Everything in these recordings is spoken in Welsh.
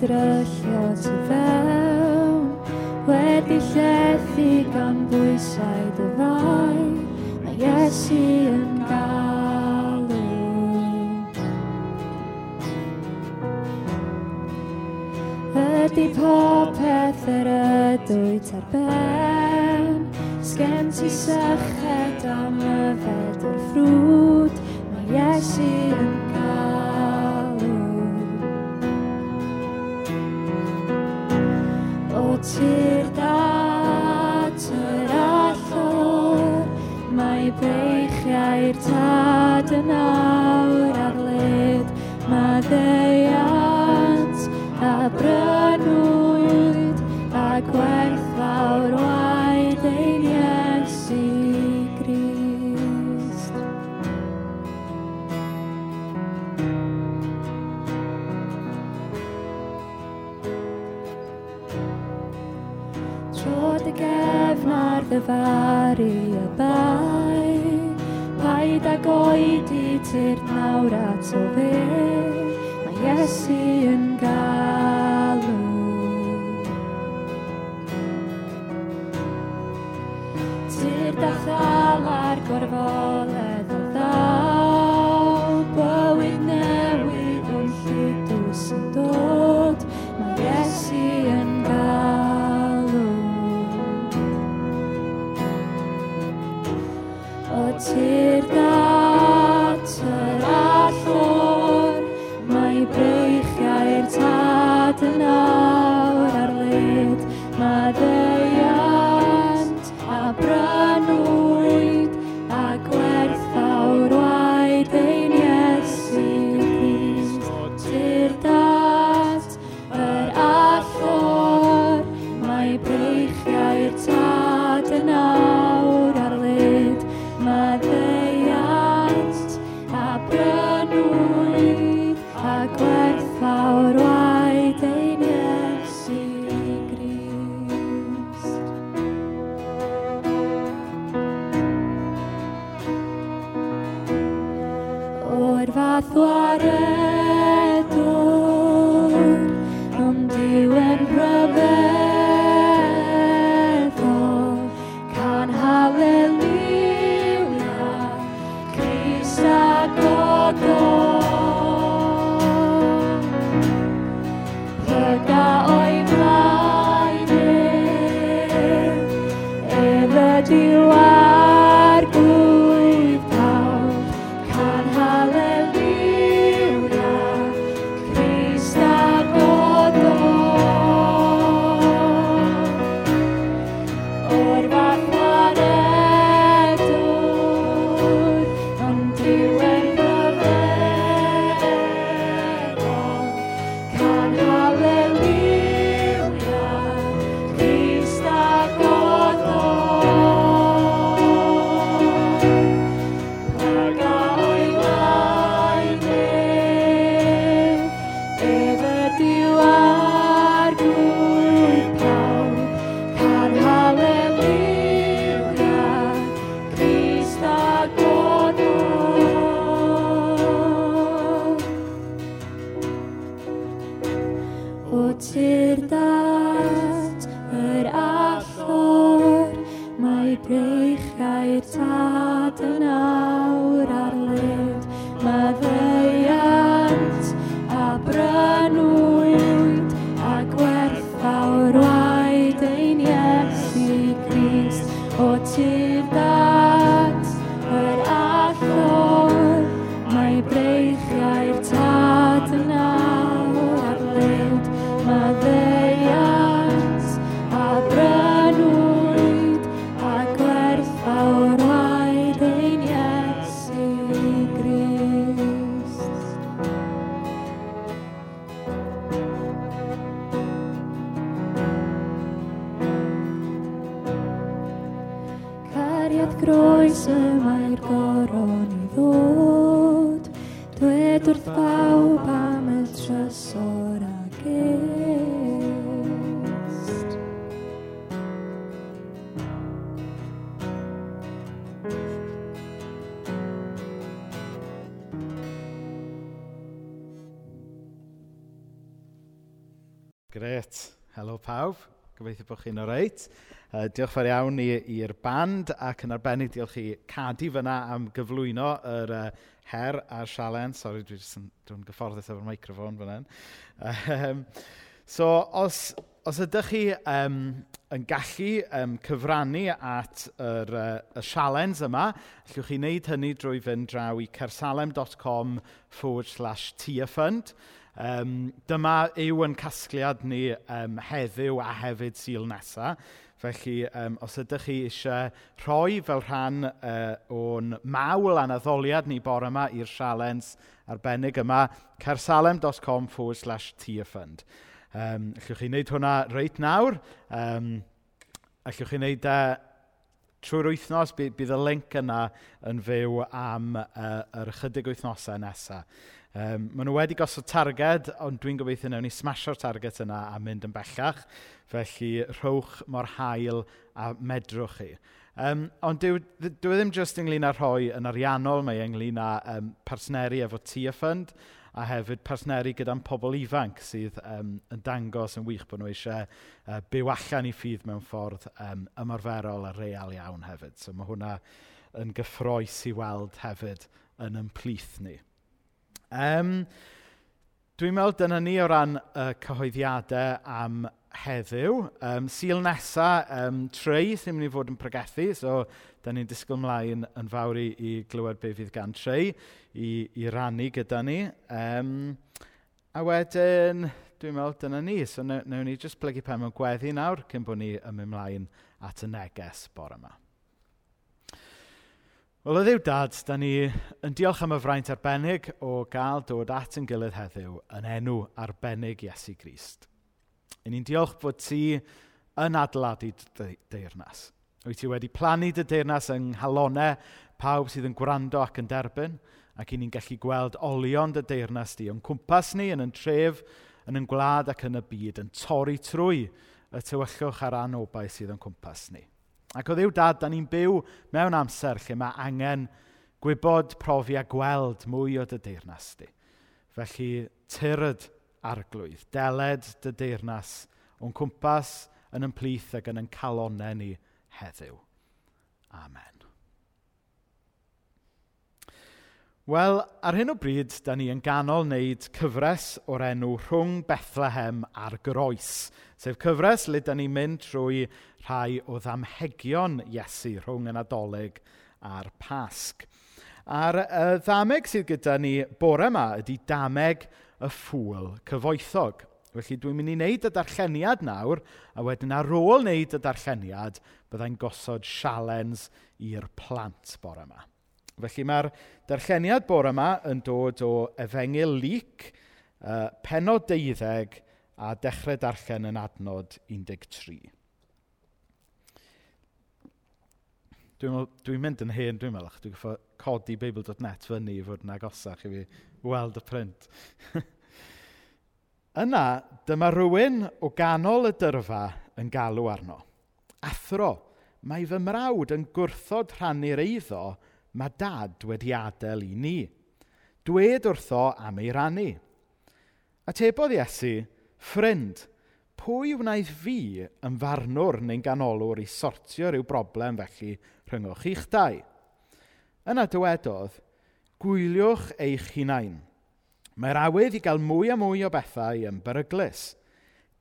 dryllo tu fewn Wedi llethu gan bwysau dy ddau Mae Iesu yn galw. Ydy popeth yr ydwyd ar ben Sgen ti syched am yfed o'r ffrwd Mae Iesu yn gefnar ddyfaru y bai. Paid ag oedi ti'r nawr at o fe Mae Iesu yn galw. Ti'r dathalar gorfod Gobeithio bod chi'n oreit. Uh, diolch fawr iawn i'r band ac yn arbennig diolch i Cadi fyna am gyflwyno yr uh, her a'r sialen. Sori, dwi jyst gyfforddus efo'r microfon fyna. Um, so, os, os ydych chi um, yn gallu um, cyfrannu at yr, uh, y sialens yma, allwch chi wneud hynny drwy fynd draw i cersalem.com forward slash tiafund. Um, dyma yw yn casgliad ni um, heddiw a hefyd syl nesaf. Felly, um, os ydych chi eisiau rhoi fel rhan uh, o'n mawl anaddoliad ni bore yma i'r sialens arbennig yma, cersalem.com forward slash tiafund. Um, allwch chi wneud hwnna reit nawr. Um, allwch chi wneud uh, trwy'r wythnos, bydd y link yna yn fyw am uh, yr ychydig wythnosau nesaf. Um, maen nhw wedi gosod targed, ond dwi'n gobeithio wnawn ni smasio'r targed yna a mynd yn bellach. Felly, rhowch mor hael a medrwch chi. Um, ond dwi, dwi e ddim jyst ynglyn â rhoi yn ariannol, mae e ynglyn â um, partneri efo Tia Fund a hefyd partneri gyda'n pobl ifanc sydd um, yn dangos yn wych bod nhw eisiau uh, byw allan i ffydd mewn ffordd um, ymarferol a real iawn hefyd. So mae hwnna yn gyffroes i weld hefyd yn ymplith ni. Um, dwi'n meddwl dyna ni o ran uh, cyhoeddiadau am heddiw. Um, Sil nesa, um, Trey, sy'n mynd i fod yn pregethu, so da ni'n disgwyl mlaen yn fawr i, i glywed be fydd gan Trey i, i rannu gyda ni. Um, a wedyn, dwi'n meddwl dyna ni, so newn ni jyst plygu pen mewn gweddi nawr cyn bod ni ym mlaen at y neges bore yma. Wel, o ddiw dad, da ni yn diolch am y fraint arbennig o gael dod at yn gilydd heddiw yn enw arbennig Iesu Grist. Yn ni'n diolch bod ti yn adladu deyrnas. Wyt ti wedi plannu dy deyrnas yng nghalonau pawb sydd yn gwrando ac yn derbyn, ac i ni'n gallu gweld olion dy deyrnas di o'n cwmpas ni yn yn tref, yn yn gwlad ac yn y byd, yn torri trwy y tywyllwch a'r anobau sydd yn cwmpas ni. Ac o ddiw dad, da ni'n byw mewn amser lle mae angen gwybod, profi a gweld mwy o dy deyrnas di. Felly, tyryd arglwydd, deled dy deyrnas o'n cwmpas yn ymplith ac yn yn calonau ni heddiw. Amen. Wel, ar hyn o bryd, da ni yn ganol wneud cyfres o'r enw Rhwng Bethlehem a'r Groes, sef cyfres le da ni'n mynd trwy rhai o ddamhegion Iesu rhwng yn adolyg a'r pasg. A'r y ddameg sydd gyda ni bore yma ydy dameg y ffwl cyfoethog. Felly dwi'n mynd i wneud y darlleniad nawr, a wedyn ar ôl wneud y darlleniad, byddai'n gosod sialens i'r plant bore yma. Felly mae'r darlleniad bore yma yn dod o Efengil lyc, uh, penod 12 a dechrau darllen yn adnod 13. Dwi'n dwi mynd yn hen, dwi'n meddwl, dwi'n goffo codi beibl.net fyny i fod yn agosach i fi weld y print. Yna, dyma rhywun o ganol y dyrfa yn galw arno. Athro, mae fy mrawd yn gwrthod rhannu'r eiddo mae dad wedi adael i ni. Dwed wrtho am ei rannu. Atebodd Iesu, ffrind, pwy wnaeth fi yn farnwr neu'n ganolwr i sortio rhyw broblem felly rhyngwch i'ch dau? Yna dywedodd, gwyliwch eich hunain. Mae'r awydd i gael mwy a mwy o bethau yn beryglus.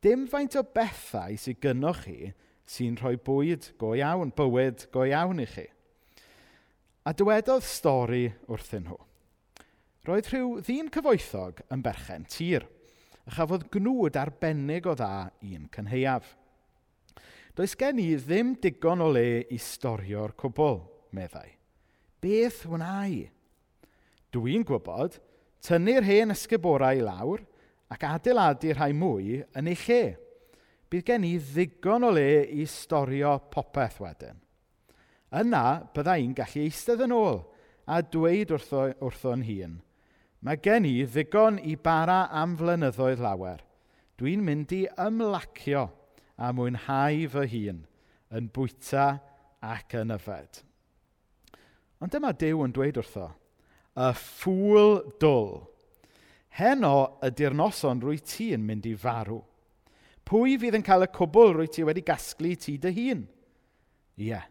Dim faint o bethau sydd gynnwch chi sy'n rhoi bwyd go iawn, bywyd go iawn i chi. A dywedodd stori wrthyn nhw. Roedd rhyw ddyn cyfoethog yn berchen tir, a chafodd gnwd arbennig o dda un cynheiaf. Does gen i ddim digon o le i storio'r cwbl, meddai. Beth wna i? Dwi'n gwybod, tynnu'r hen ysgyborau lawr ac adeiladu rhai mwy yn ei lle. Bydd gen i ddigon o le i storio popeth wedyn. Yna bydda i'n gallu eistedd yn ôl a dweud wrtho, wrtho'n hun, mae gen i ddigon i bara am flynyddoedd lawer. Dwi'n mynd i ymlacio a mwynhau fy hun yn bwyta ac yn yfed. Ond dyma Dyw yn dweud wrtho, y ffwl dwl. Heno ydy'r noson rwy ti yn mynd i farw. Pwy fydd yn cael y cwbl rwy ti wedi gasglu ti dy hun? Ie, yeah,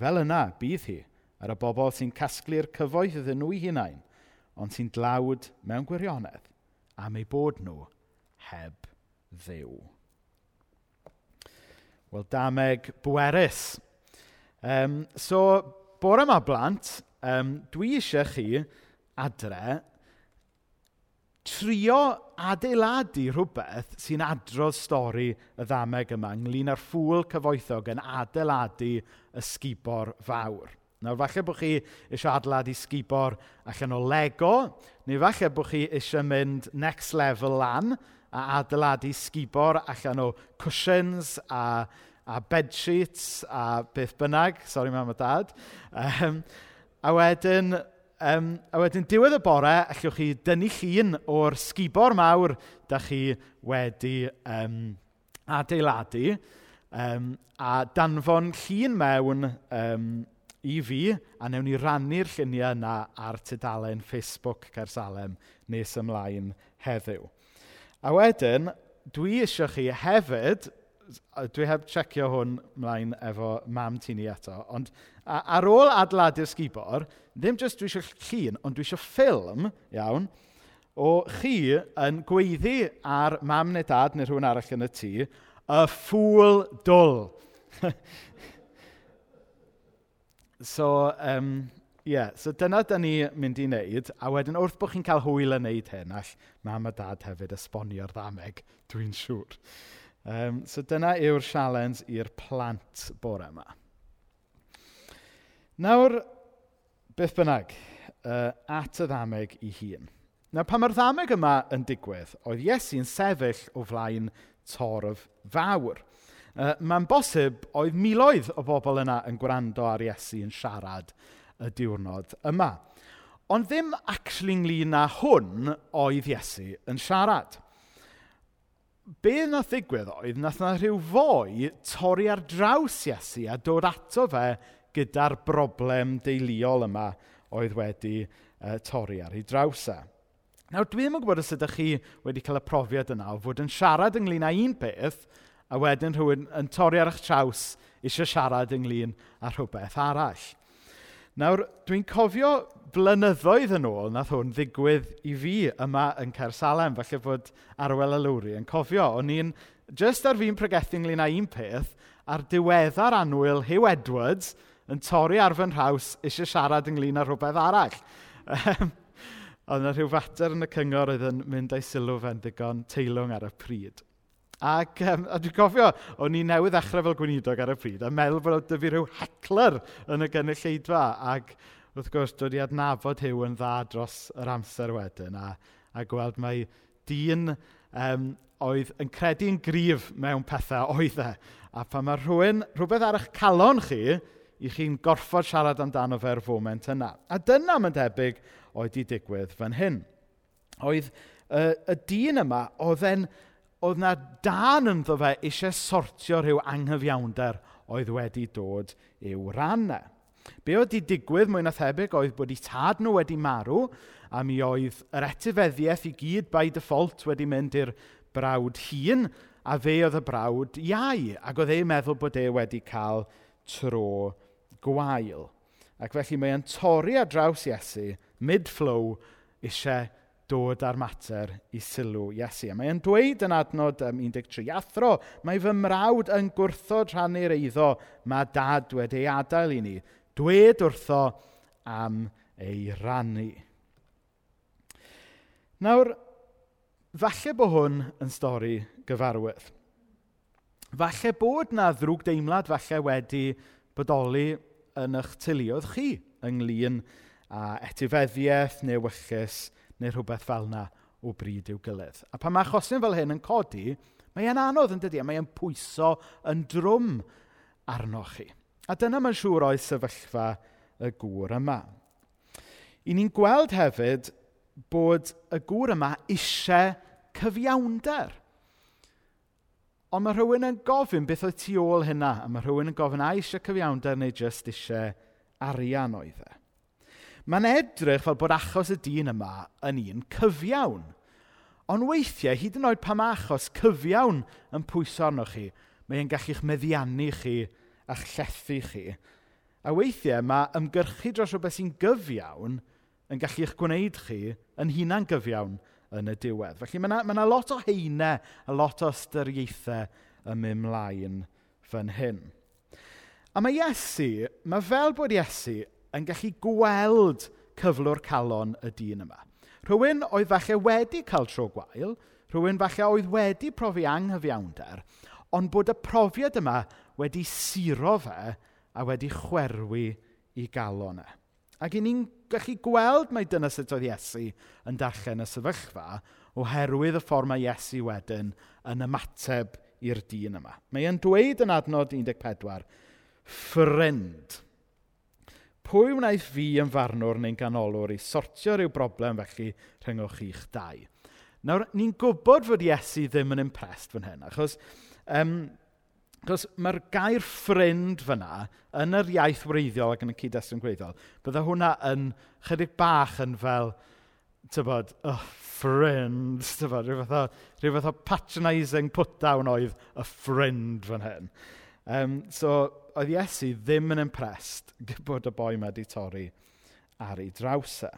Fel yna bydd hi ar y bobl sy'n casglu'r cyfoeth iddyn nhw eu hunain, ond sy'n dlawd mewn gwirionedd am eu bod nhw heb ddew. Wel, dameg bwerus. Um, so, bore yma blant, um, dwi eisiau chi adre trio adeiladu rhywbeth sy'n adrodd stori y ddameg yma ynglyn â'r ffwl cyfoethog yn adeiladu y sgubor fawr. Nawr, falle bod chi eisiau adeiladu sgubor allan o Lego, neu falle bod chi eisiau mynd next level lan a adeiladu sgubor allan o cushions a, a bedsheets a beth bynnag. Sorry, mam a dad. Um, a wedyn, Um, a wedyn diwedd y bore, allwch chi dynnu llun o'r sgubor mawr da chi wedi um, adeiladu um, a danfon llun mewn um, i fi a newn ni rannu'r lluniau yna ar tudalen Facebook Cersalem nes ymlaen heddiw. A wedyn, dwi eisiau chi hefyd, dwi heb checio hwn mlaen efo mam tu ni eto, ond A ar ôl adeiladu'r sgubor, ddim jyst dwi eisiau llun, ond dwi eisiau ffilm, iawn, o chi yn gweiddi ar mam neu dad neu rhywun arall yn y tŷ, y ffwl dwl. so, um, yeah, so dyna da ni mynd i wneud, a wedyn wrth bod chi'n cael hwyl yn wneud hyn, all mam a dad hefyd esbonio'r ddameg, dwi'n siŵr. Um, so dyna yw'r sialens i'r plant bore yma. Nawr, beth bynnag, uh, at y ddameg i hun. Nawr, pan mae'r ddameg yma yn digwydd, oedd Iesu'n sefyll o flaen torf fawr. Uh, mae'n bosib oedd miloedd o bobl yna yn gwrando ar Iesu yn siarad y diwrnod yma. Ond ddim actually ynglyn â hwn oedd Iesu yn siarad. Be nath ddigwydd oedd, nath na rhyw foi torri ar draws Iesu a dod ato fe gyda'r broblem deuluol yma oedd wedi uh, torri ar ei draws e. Nawr, dwi ddim yn gwybod os ydych chi wedi cael y profiad yna o fod yn siarad ynglyn â un peth, a wedyn rhywun yn torri ar eich traws eisiau siarad ynglyn â rhywbeth arall. Nawr, dwi'n cofio blynyddoedd yn ôl nath hwn ddigwydd i fi yma yn Cersalem, falle bod Arwel Alwri yn cofio. O'n i'n just ar fi'n pregethu ynglyn â un peth, ar diweddar anwyl Hugh Edwards, yn torri ar fy nhraws eisiau siarad ynglyn â rhywbeth arall. Ehm, oedd yna rhyw fater yn y cyngor oedd yn mynd â'i sylw fe'n ddigon teilwng ar y pryd. Ac um, a dwi'n cofio, o'n i newydd ddechrau fel gweinidog ar y pryd, a meddwl bod dy fi rhyw hecler yn y gynulleidfa, ac wrth gwrs, dod i adnabod hyw yn dda dros yr amser wedyn, a, a gweld mai dyn um, oedd yn credu'n gryf mewn pethau oedd e. A pan mae rhywun, rhywbeth ar eich calon chi, i chi'n gorfod siarad amdano fe'r foment yna. A dyna mae'n debyg oedd i digwydd fan hyn. Oedd uh, y dyn yma, oedd, en, oedd na dan ynddo fe eisiau sortio rhyw anghyfiawnder oedd wedi dod i'w ranna. Be oedd wedi digwydd mwy na thebyg oedd bod eu tad nhw wedi marw a mi oedd yr etifeddiaeth i gyd by default wedi mynd i'r brawd hun a fe oedd y brawd iau ac oedd e'n meddwl bod e wedi cael tro gwael. Ac felly mae e'n torri ar draws Iesu, mid-flow, eisiau dod â'r mater i sylw Iesu. A mae e'n dweud yn adnod um, 13, Athro, mae fy mrawd yn gwrthod rhannu'r eiddo, mae dad wedi ei adael i ni. Dwed wrtho am ei rannu. Nawr, falle bod hwn yn stori gyfarwydd. Falle bod na ddrwg deimlad falle wedi bodoli yn eich tilioedd chi ynglyn â etifeddiaeth neu wychus neu rhywbeth fel yna o bryd i'w gilydd. A pan mae achosion fel hyn yn codi, mae e'n anodd yn dydi, a mae e'n pwyso yn drwm arnoch chi. A dyna mae'n siŵr o'i sefyllfa y gŵr yma. I ni'n gweld hefyd bod y gŵr yma eisiau cyfiawnder. Ond mae rhywun yn gofyn beth oedd tu ôl hynna, a mae rhywun yn gofyn a eisiau cyfiawnder neu jyst eisiau arian oedd e. Mae'n edrych fel bod achos y dyn yma yn un cyfiawn. Ond weithiau, hyd yn oed pam achos cyfiawn yn pwyso arnoch chi, mae'n gallu'ch meddiannu chi a'ch llethu chi. A weithiau mae ymgyrchu dros rhywbeth sy'n gyfiawn yn gallu'ch gwneud chi yn hunan gyfiawn yn y diwedd. Felly mae yna lot o heinau a lot o ystyriaethau yn mynd mlaen fan hyn. A mae Iesu, mae fel bod Iesu yn gallu gweld cyflwr calon y dyn yma. Rhywun oedd falle wedi cael tro gwael, rhywun falle oedd wedi profi anghyfiawnder, ond bod y profiad yma wedi siro fe a wedi chwerwi i galon e. Ac i ni'n gallu gweld mai dyna sut oedd Iesu yn dachau y sefyllfa oherwydd y ffordd mae Iesu wedyn yn ymateb i'r dyn yma. Mae e'n dweud yn adnod 14, ffrind. Pwy wnaeth fi yn farnwr neu'n ganolwr i sortio rhyw broblem felly rhyngwch chi'ch dau? Nawr, ni'n gwybod fod Iesu ddim yn impressed fan hyn, achos um, Cos mae'r gair ffrind fyna, yn yr iaith wreiddiol ac yn y cyd-destun gwreiddiol, bydda hwnna yn chydig bach yn fel, tybod, oh, ffrind, tybod, rhyw fath, o, rhyw fath o patronising put-down oedd y ffrind fan hyn. Um, so, oedd Iesu ddim yn impressed bod y boi mae wedi torri ar ei draws e.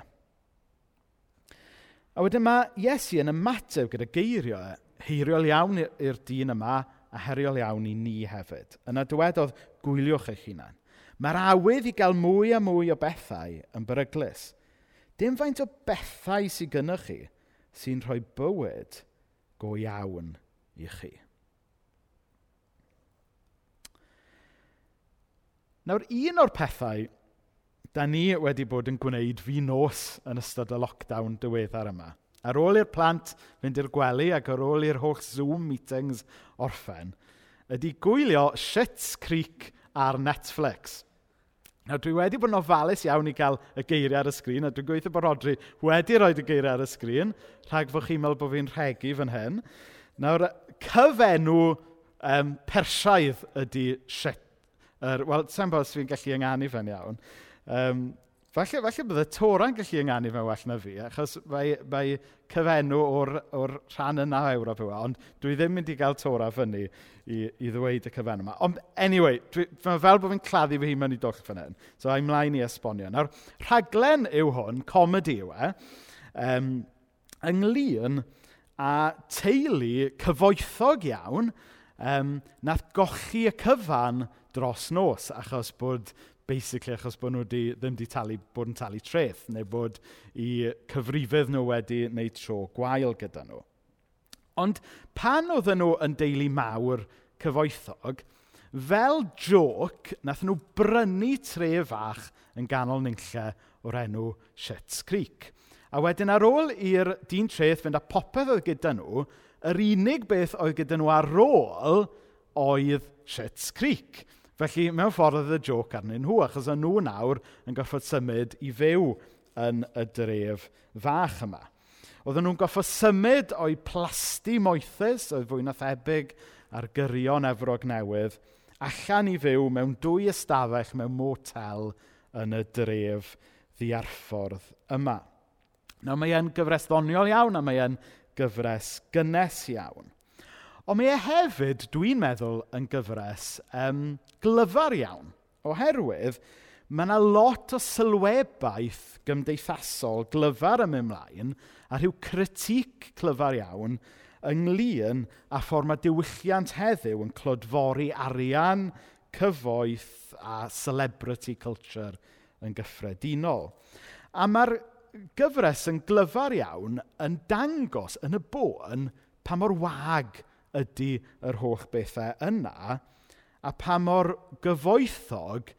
A wedyn mae Iesu yn ymateb gyda geirio, e, heiriol iawn i'r dyn yma a heriol iawn i ni hefyd. Yna dywedodd gwyliwch eich hunan. Mae'r awydd i gael mwy a mwy o bethau yn beryglus. Dim faint o bethau sy'n gynnwch chi sy'n rhoi bywyd go iawn i chi. Nawr, un o'r pethau da ni wedi bod yn gwneud fi nos yn ystod y lockdown diweddar yma Ar ôl i'r plant fynd i'r gwely ac ar ôl i'r holl Zoom meetings orffen, ydy gwylio Shit's Creek ar Netflix. Nawr, dwi wedi bod yn ofalus iawn i gael y geiriau ar y sgrin, a dwi'n gweithio bod Rodri wedi rhoi y geiriau ar y sgrin, rhag fod chi'n meddwl bod fi'n rhegu fan hyn. Nawr, cyfenw um, persiaidd ydy shit. Er, Wel, sa'n bod os fi'n gallu ynganu fan iawn. Um, Falle, falle bydd y Tora'n gallu ynganu fe well na fi, achos mae, mae cyfenw o'r, or rhan yna o Ewrop yw, e, ond dwi ddim mynd i gael Tora fyny i, i ddweud y cyfenw yma. Ond anyway, dwi, fel bod fi'n claddu fy hun mewn i doll fan hyn, so a'i mlaen i esbonio. Nawr, rhaglen yw hwn, comedi yw e, um, ynglyn a teulu cyfoethog iawn um, nath gochi y cyfan dros nos, achos bod basically achos bod nhw di, ddim wedi talu, bod yn talu treth, neu bod i cyfrifydd nhw wedi wneud tro gwael gyda nhw. Ond pan oedden nhw yn deulu mawr cyfoethog, fel joc, nath nhw brynu tre fach yn ganol nynlle o'r enw Shets Creek. A wedyn ar ôl i'r dyn treth fynd â popeth oedd gyda nhw, yr unig beth oedd gyda nhw ar ôl oedd Shets Creek. Felly, mewn ffordd oedd y joc arnyn nhw, achos o'n nhw nawr yn goffod symud i fyw yn y dref fach yma. Oedden nhw'n goffod symud o'i plasti moethus, oedd fwy na thebyg ar gyrion Efrog Newydd, allan i fyw mewn dwy ystafell mewn motel yn y dref ddiarffordd yma. Nawr mae e'n gyfres ddoniol iawn a mae e'n gyfres gynnes iawn. Ond mae e hefyd, dwi'n meddwl, yn gyfres um, glyfar iawn. Oherwydd, mae yna lot o sylwebaeth gymdeithasol glyfar ym ymlaen a rhyw critic clyfar iawn ynglyn â ffordd mae diwylliant heddiw yn clodfori arian, cyfoeth a celebrity culture yn gyffredinol. A mae'r gyfres yn glyfar iawn yn dangos yn y bôn pa mor wag ydy yr holl bethau yna, a pa mor gyfoethog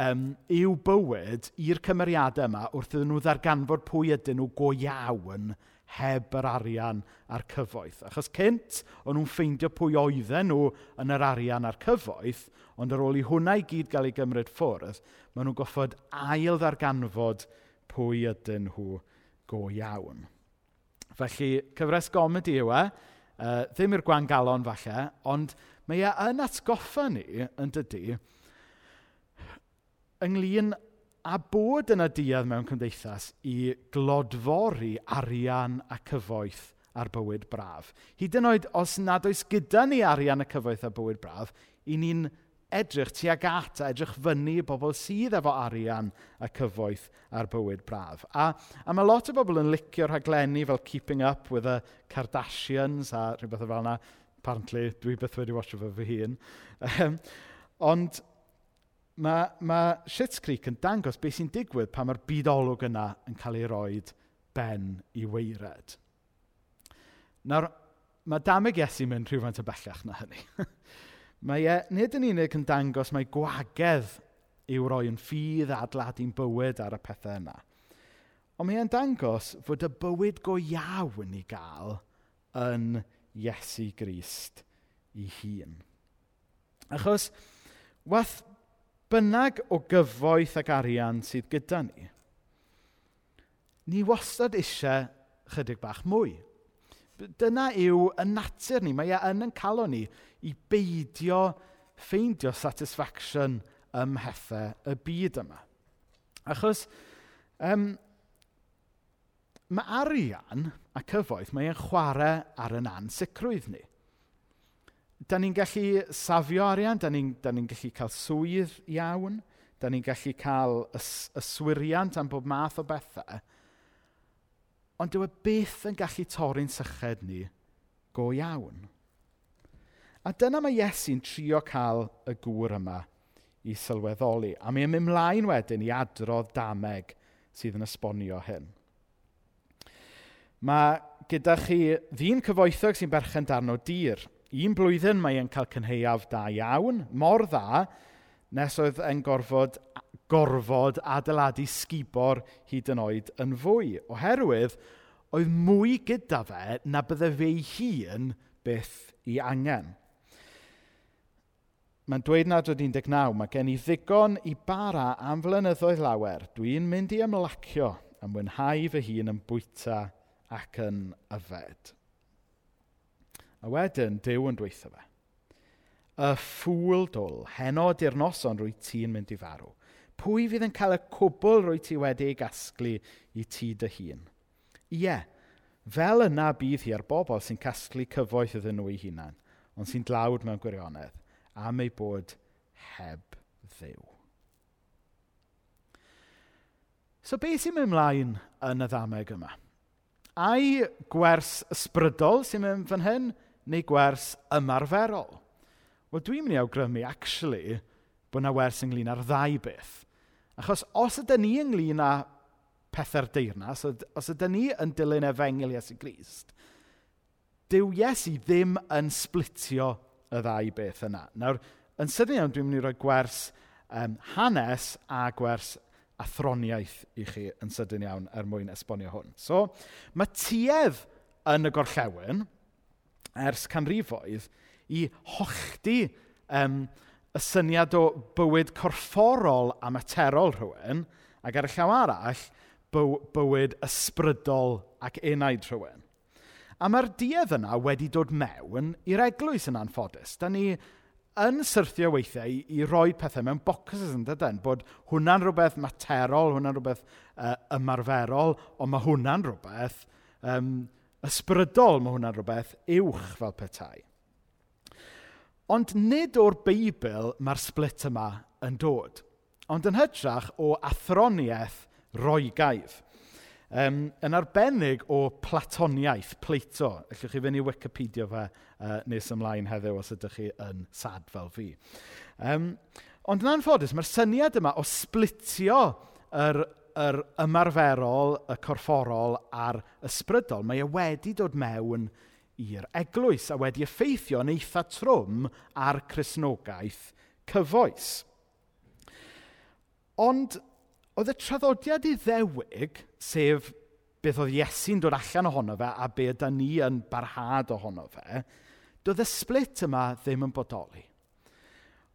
um, yw bywyd i'r cymeriadau yma wrth iddyn nhw ddarganfod pwy ydyn nhw go iawn heb yr arian a'r cyfoeth. Achos cynt, o'n nhw'n ffeindio pwy oedden nhw yn yr arian a'r cyfoeth, ond ar ôl i hwnna i gyd gael ei gymryd ffwrdd, maen nhw'n goffod ail ddarganfod pwy ydyn nhw go iawn. Felly, cyfres gomedi yw e. Uh, ddim i'r gwan galon falle, ond mae e yn atgoffa ni, yn dydy, ynglyn a bod yna duedd mewn cymdeithas i glodfori arian a cyfoeth ar bywyd braf. Hyd yn oed os nad oes gyda ni arian a cyfoeth a bywyd braf, i ni'n edrych tuag at a edrych fyny bobl sydd efo arian a cyfoeth ar bywyd braf. A, a mae lot o bobl yn licio rhaglenni fel Keeping Up with the Kardashians a rhywbeth fel yna. Apparently, dwi beth wedi watcho fo fy hun. Um, ond mae, mae Schitt's Creek yn dangos beth sy'n digwydd pan mae'r bydolwg yna yn cael ei roed ben i weired. Nawr, mae dameg Iesu mynd rhywfaint o bellach na hynny. mae e nid yn unig yn dangos mae gwagedd i'w yn ffydd a adladu'n bywyd ar y pethau yna. Ond mae e'n dangos fod y bywyd go iawn i gael yn Iesu Grist i hun. Achos, wath bynnag o gyfoeth ac arian sydd gyda ni, ni wastad eisiau chydig bach mwy. Dyna yw y natur ni. Mae e yn yn calon ni i beidio ffeindio satisfaction ym mhethau y byd yma. Achos um, mae arian a cyfoeth, mae e'n chwarae ar yn ansicrwydd ni. Da ni'n gallu safio arian, da ni'n ni gallu cael swydd iawn, da ni'n gallu cael ys, yswiriant am bob math o bethau, Ond dyw e byth yn gallu torri'n syched ni go iawn. A dyna mae Iesu'n trio cael y gŵr yma i sylweddoli. A mi ym mlaen wedyn i adrodd dameg sydd yn esbonio hyn. Mae gyda chi ddyn cyfoethog sy'n berchen darno dir. Un blwyddyn mae e'n cael cynheuaf da iawn, mor dda, nes oedd e'n gorfod gorfod adeiladu sgubor hyd yn oed yn fwy. Oherwydd, oedd mwy gyda fe na bydde fe'i hun byth i angen. Mae'n dweud nad oedd 19, mae gen i ddigon i bara am flynyddoedd lawer. Dwi'n mynd i ymlacio am mwynhau fy hun yn bwyta ac yn yfed. A wedyn, Dyw yn dweithio fe. Y ffwl dwl, heno di'r noson rwy ti'n mynd i farw. Pwy fydd yn cael y cwbl rwy ti wedi ei gasglu i ti dy hun? Ie, fel yna bydd hi ar bobl sy'n casglu cyfoeth iddyn nhw eu hunain, ond sy'n dlawd mewn gwirionedd, am ei bod heb ddew. So beth sy'n mynd ymlaen yn y ddameg yma? Ai gwers ysbrydol sy'n mynd fan hyn, neu gwers ymarferol? Wel, dwi'n mynd i awgrymu, actually, bod yna wers ynglyn â'r ddau beth. Achos os ydyn ni ynglyn â pethau'r deyrnas, os ydyn ni yn dilyn efengil Iesu Grist, dyw Iesu ddim yn splitio y ddau beth yna. Nawr, yn sydyn iawn, dwi'n mynd i roi gwers um, hanes a gwers athroniaeth i chi yn sydyn iawn er mwyn esbonio hwn. So, mae tuedd yn y gorllewin, ers canrifoedd, i hochdi um, y syniad o bywyd corfforol a materol rhywun, ac ar y llaw arall, byw bywyd ysbrydol ac enaid rhywun. A mae'r diedd yna wedi dod mewn i'r eglwys yn anffodus. Da ni yn syrthio weithiau i, i roi pethau mewn bocsys yn dydyn, bod hwnna'n rhywbeth materol, hwnna'n rhywbeth uh, ymarferol, ond mae hwnna'n rhywbeth um, ysbrydol, mae hwnna'n rhywbeth uwch fel petai. Ond nid o'r Beibl mae'r split yma yn dod, ond yn hytrach o athroniaeth roigaidd. Um, yn arbennig o platoniaeth, Plato. Allwch chi fynd i Wikipedia fe uh, nes ymlaen heddiw os ydych chi yn sad fel fi. Um, ond yn anffodus, mae'r syniad yma o splitio yr, yr ymarferol, y corfforol a'r ysbrydol, mae e wedi dod mewn i'r eglwys a wedi effeithio yn eitha trwm ar chrysnogaeth cyfoes. Ond oedd y traddodiad iddewig, sef beth oedd Iesu'n dod allan ohono fe a be yda ni yn barhad ohono fe, doedd y split yma ddim yn bodoli.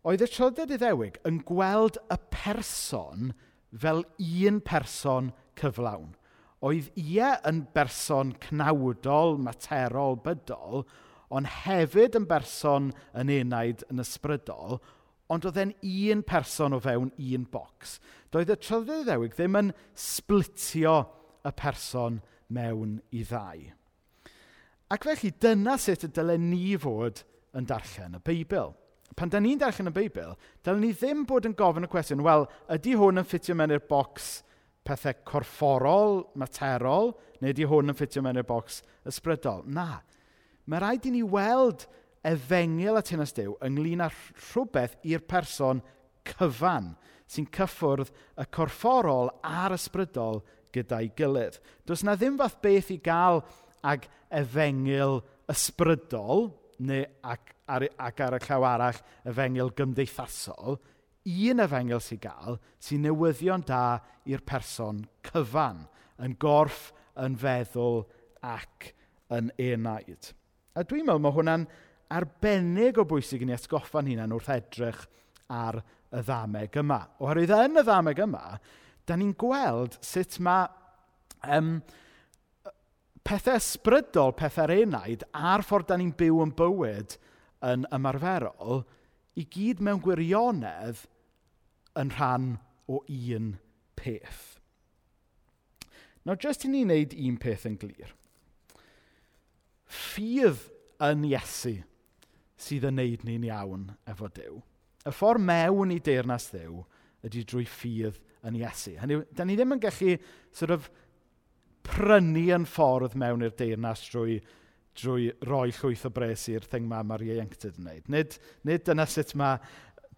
Oedd y traddodiad iddewig yn gweld y person fel un person cyflawn oedd ie yn berson cnawdol, materol, bydol, ond hefyd yn berson yn enaid yn ysbrydol, ond oedd e'n un person o fewn un bocs. Doedd y trydydd ddewig ddim yn splitio y person mewn i ddau. Ac felly, dyna sut y dylen ni fod yn darllen y Beibl. Pan da ni'n darllen y Beibl, dylen ni ddim bod yn gofyn y cwestiwn, wel, ydy hwn yn ffitio mewn i'r bocs pethau corfforol, materol, neu di hwn yn ffitio mewn i'r bocs ysbrydol. Na, mae rhaid i ni weld efengil at hyn Dew ynglyn â rhywbeth i'r person cyfan sy'n cyffwrdd y corfforol a'r ysbrydol gyda'i gilydd. Does na ddim fath beth i gael ag efengil ysbrydol, neu ac ar, ac ar y llaw arall efengil gymdeithasol, un efengel sy'n gael sy'n newyddion da i'r person cyfan, yn gorff, yn feddwl ac yn enaid. A dwi'n meddwl mae hwnna'n arbennig o bwysig i ni atgoffa'n hunain wrth edrych ar y ddameg yma. Oherwydd yn y ddameg yma, da ni'n gweld sut mae um, pethau ysbrydol, pethau'r enaid, a'r ffordd da ni'n byw yn bywyd yn ymarferol, i gyd mewn gwirionedd yn rhan o un peth. Nawr, jyst i ni wneud un peth yn glir. Ffydd yn Iesu sydd yn wneud ni'n iawn efo Dyw. Y ffordd mewn i deyrnas Dyw ydy drwy ffydd yn Iesu. Hynny, da ni ddim yn gallu sort of, prynu yn ffordd mewn i'r deyrnas drwy, drwy roi llwyth o bres i'r thing ma mae'r ieuenctid yn gwneud. Nid, nid dyna sut mae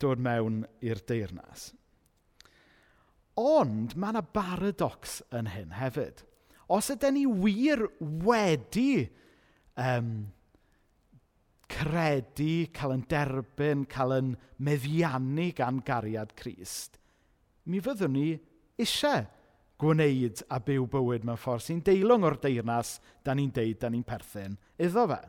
dod mewn i'r deyrnas. Ond mae yna baradox yn hyn hefyd. Os ydyn ni wir wedi um, credu, cael yn derbyn, cael yn meddiannu gan gariad Christ, mi fyddwn ni eisiau gwneud a byw bywyd mewn ffordd sy'n deilwng o'r deyrnas da ni'n deud da ni'n perthyn iddo fe.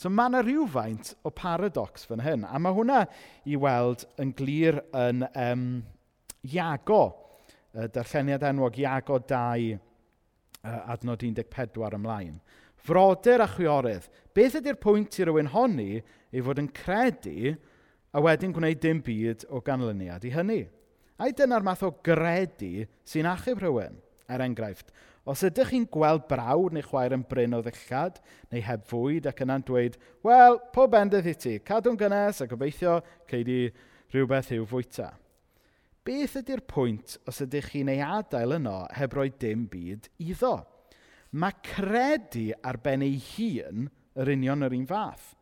So mae yna rhywfaint o paradox fan hyn, a mae hwnna i weld yn glir yn um, Iago, y darlleniad enwog Iago 2, uh, adnod 14 ymlaen. Frodyr a chwiorydd, beth ydy'r pwynt i rywun honni ei fod yn credu a wedyn gwneud dim byd o ganlyniad i hynny? Ai dyna'r math o gredu sy'n achub rhywun? Er enghraifft, Os ydych chi'n gweld brawd neu chwaer yn bryn o ddillad neu heb fwyd ac yna'n dweud, wel, po bendydd i ti, cadw'n gynnes a gobeithio ceidi rhywbeth i'w fwyta. Beth ydy'r pwynt os ydych chi'n ei adael yno heb roi dim byd iddo? Mae credu ar ben ei hun yr union yr un fath.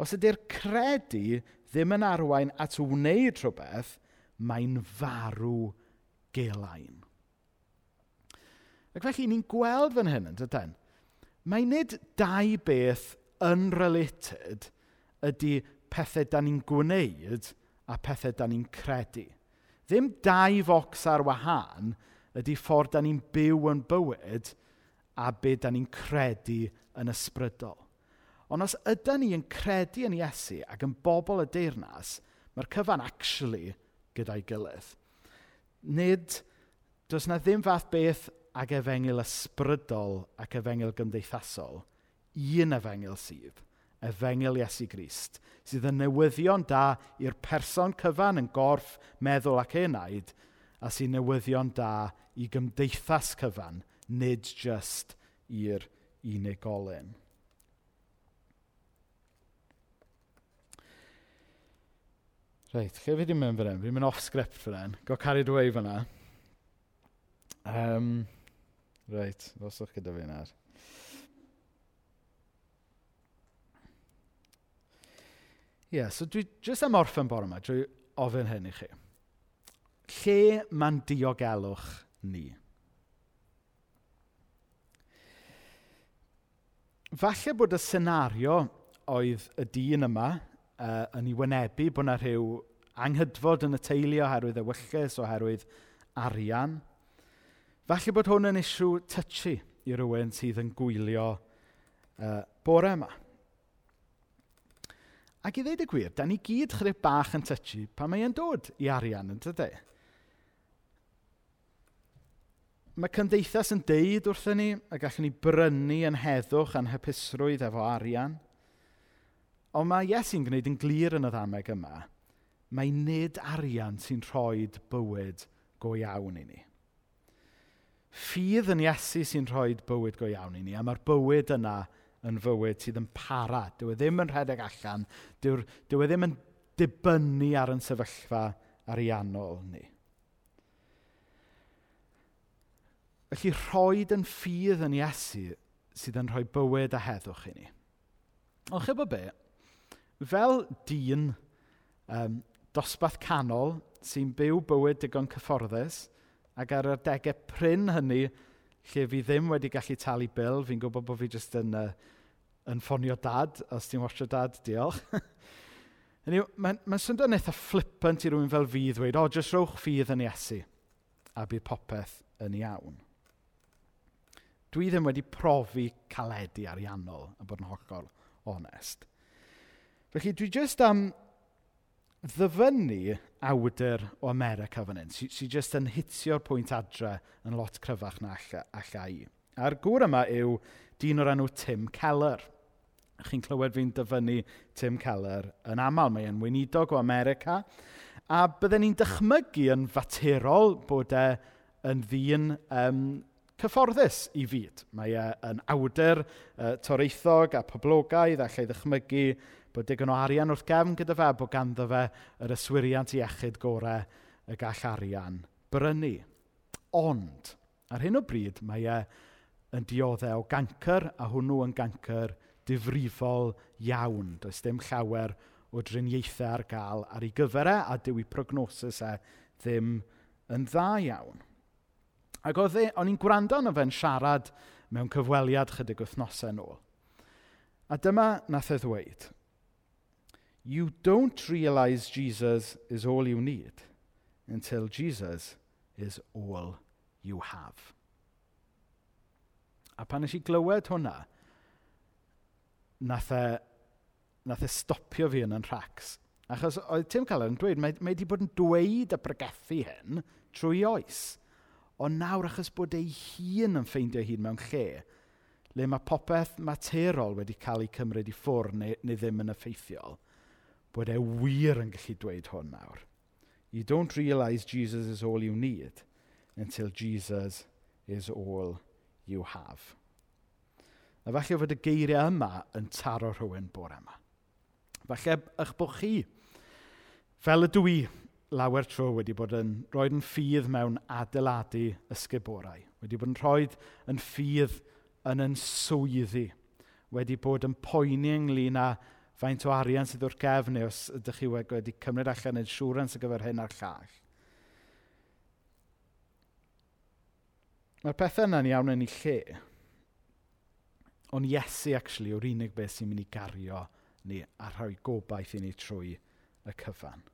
Os ydy'r credu ddim yn arwain at wneud rhywbeth, mae'n farw gelain. Ac felly ni'n gweld fan hyn yn dydyn. Mae nid dau beth unrelated ydy pethau da ni'n gwneud a pethau da ni'n credu. Ddim dau focs ar wahân ydy ffordd da ni'n byw yn bywyd a be da ni'n credu yn ysbrydol. Ond os ydy ni yn credu yn Iesu ac yn bobl y deyrnas, mae'r cyfan actually gyda'i gilydd. Nid, does na ddim fath beth ac efengil ysbrydol ac efengil gymdeithasol, un efengil sydd, efengil Iesu Grist, sydd yn newyddion da i'r person cyfan yn gorff, meddwl ac enaid, a sy'n newyddion da i gymdeithas cyfan, nid just i'r unigolyn. Reit, lle fi di mynd fan hyn? Fi'n mynd off-script fan hyn. Go carried away fan hyn. Um, Reit, os gyda fi nawr. Ie, yeah, so dwi jyst am orffen bore yma drwy ofyn hyn i chi. Lle mae'n diogelwch ni? Falle bod y senario oedd y dyn yma uh, yn ei wynebu bod yna rhyw anghydfod yn y teulu oherwydd ewyllus, oherwydd arian, Falle bod hwn yn isiw touchy i rywun sydd yn gwylio uh, bore yma. Ac i ddweud y gwir, da ni gyd chryb bach yn touchy pan mae e'n dod i arian yn dydy. Mae cymdeithas yn deud wrthyn ni a gallwn ni brynu yn heddwch a'n hapusrwydd efo arian. Ond mae Iesu'n gwneud yn glir yn y ddameg yma, mae nid arian sy'n rhoi bywyd go iawn i ni ffydd yn Iesu sy'n rhoi bywyd go iawn i ni, a mae'r bywyd yna yn fywyd sydd yn para. Dyw e ddim yn rhedeg allan, dyw, dyw e ddim yn dibynnu ar yn sefyllfa ariannol ni. Felly rhoi yn ffydd yn Iesu sydd yn rhoi bywyd a heddwch i ni. Ond chybo be, fel dyn um, dosbarth canol sy'n byw bywyd digon cyfforddus, Ac ar yr degau pryn hynny, lle fi ddim wedi gallu talu bil, fi'n gwybod bod fi jyst yn, uh, yn ffonio dad, os ti'n watcho dad, diolch. Mae'n ma syndod eitha flippant i rywun fel fi ddweud, o, oh, jyst rowch ffydd yn Iesu, a bydd popeth yn iawn. Dwi ddim wedi profi caledu ariannol, a bod yn hollol onest. Felly, dwi jyst am ddyfynnu awdur o America fan hyn, sy'n sy jyst yn hitio'r pwynt adre yn lot cryfach na alla, allai. A'r gŵr yma yw dyn o'r enw Tim Keller. Chi'n clywed fi'n dyfynnu Tim Keller yn aml. Mae'n weinidog o America. A bydden ni'n dychmygu yn faterol bod e yn ddyn um, cyfforddus i fyd. Mae e yn awdur uh, toreithog a poblogaidd allai ddychmygu bod digon o arian wrth gefn gyda fe, bod ganddo fe yr yswiriant iechyd gorau y gall arian brynu. Ond, ar hyn o bryd, mae e yn dioddau o gancr, a hwnnw yn gancr difrifol iawn. Does dim llawer o driniaethau ar gael ar ei gyfer e, a dyw ei prognosis e ddim yn dda iawn. Ac oedd e, o'n i'n gwrando na fe'n siarad mewn cyfweliad chydig wythnosau nôl. A dyma nath e ddweud, you don't realize Jesus is all you need until Jesus is all you have. A pan nes i glywed hwnna, nath e, nath e stopio fi yn yn rhacs. Achos oedd Tim Callan yn dweud, mae, mae wedi bod yn dweud y bregethu hyn trwy oes. Ond nawr achos bod ei hun yn ffeindio hun mewn lle, le mae popeth materol wedi cael ei cymryd i ffwrn neu, neu ddim yn effeithiol – bod e wir yn gallu dweud hwn nawr. You don't realize Jesus is all you need until Jesus is all you have. A falle fod y geiriau yma yn taro rhywun bore yma. Falle eich bod chi, fel y dwi, lawer tro wedi bod yn rhoi yn ffydd mewn adeiladu ysgyborau. Wedi bod yn rhoi yn ffydd yn yn swyddi. Wedi bod yn poeni ynglyn â faint o arian sydd o'r gefn neu os ydych chi wedi cymryd allan insurance ar gyfer hyn a'r llall. Mae'r pethau yna'n iawn yn ei lle. Ond Iesu, actually, yw'r unig beth sy'n mynd i gario ni a rhoi gobaith i ni trwy y cyfan.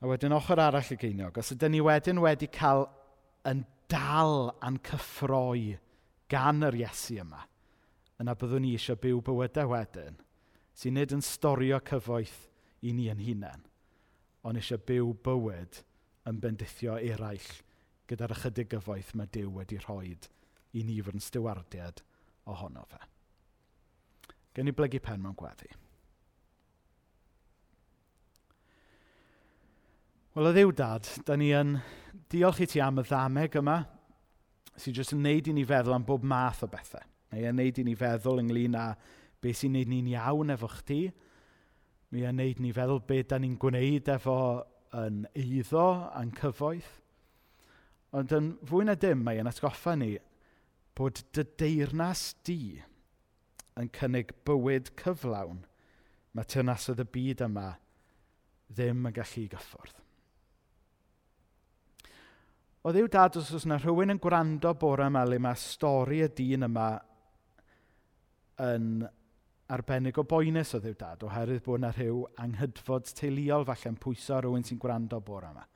A wedyn ochr arall y geiniog, os ydyn ni wedyn wedi cael yn dal a'n cyffroi gan yr Iesu yma, yna byddwn ni eisiau byw bywydau wedyn, sy'n nid yn storio cyfoeth i ni yn hunain, ond eisiau byw bywyd yn bendithio eraill gyda'r ychydig gyfoeth mae Dyw wedi rhoi i ni fod yn stiwardiad ohono fe. Gen i blygu pen mewn gweddi. Wel, o ddiw dad, da ni yn diolch i ti am y ddameg yma sy'n jyst yn neud i ni feddwl am bob math o bethau. Mae e'n neud i ni feddwl ynglyn â beth sy'n neud ni'n iawn efo chdi. Mae e'n neud ni feddwl beth da ni'n gwneud efo yn eiddo a'n cyfoeth. Ond yn fwy na dim, mae e'n atgoffa ni bod dy deyrnas di yn cynnig bywyd cyflawn mae tyrnasodd y byd yma ddim yn gallu gyffwrdd. O ddiw dad, os oes yna rhywun yn gwrando bore yma le mae stori y dyn yma yn arbennig o boenus o ddiw dad, oherwydd bod yna rhyw anghydfod teuluol falle'n pwyso rhywun sy'n gwrando bore yma.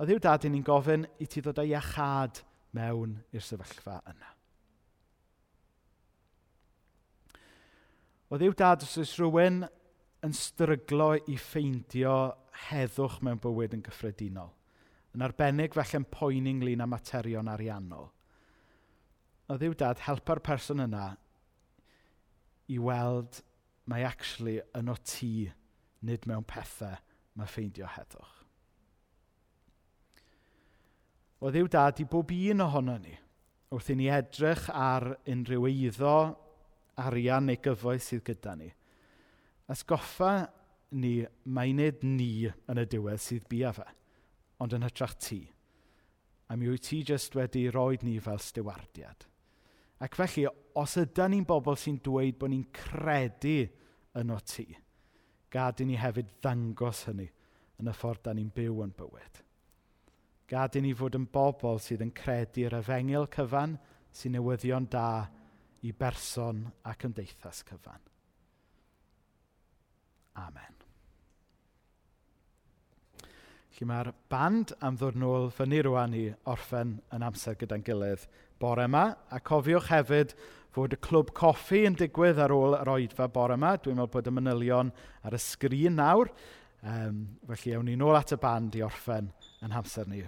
O ddiw dad i ni'n gofyn i ti ddod â iachad mewn i'r sefyllfa yna. O ddiw dad os oes rhywun yn stryglo i ffeindio heddwch mewn bywyd yn gyffredinol. Yn arbennig felly'n poeni ynglyn â materion ariannol. o ddiw dad helpa'r person yna i weld mae actually yn o ti, nid mewn pethau mae ffeindio heddwch. O ddiw dad i bob un ohono ni, wrth i ni edrych ar unrhyw eiddo, arian neu gyfoes sydd gyda ni. Asgoffa ni mae nid ni yn y diwedd sydd bia fe, ond yn hytrach ti. A mi wyt ti jyst wedi roed ni fel stiwardiad. Ac felly, os ydy ni'n bobl sy'n dweud bod ni'n credu yno ti, gad i ni hefyd ddangos hynny yn y ffordd da ni'n byw yn bywyd. Gad i ni fod yn bobl sydd yn credu'r efengil cyfan sy'n newyddion da i berson a cymdeithas cyfan. Amen. Felly mae'r band am ddod nôl fyny rwan i orffen yn amser gyda'n gilydd bore yma. A cofiwch hefyd fod y clwb coffi yn digwydd ar ôl yr oedfa bore yma. Dwi'n meddwl bod y manylion ar y sgrin nawr. Um, felly ewn ni nôl at y band i orffen yn hamser ni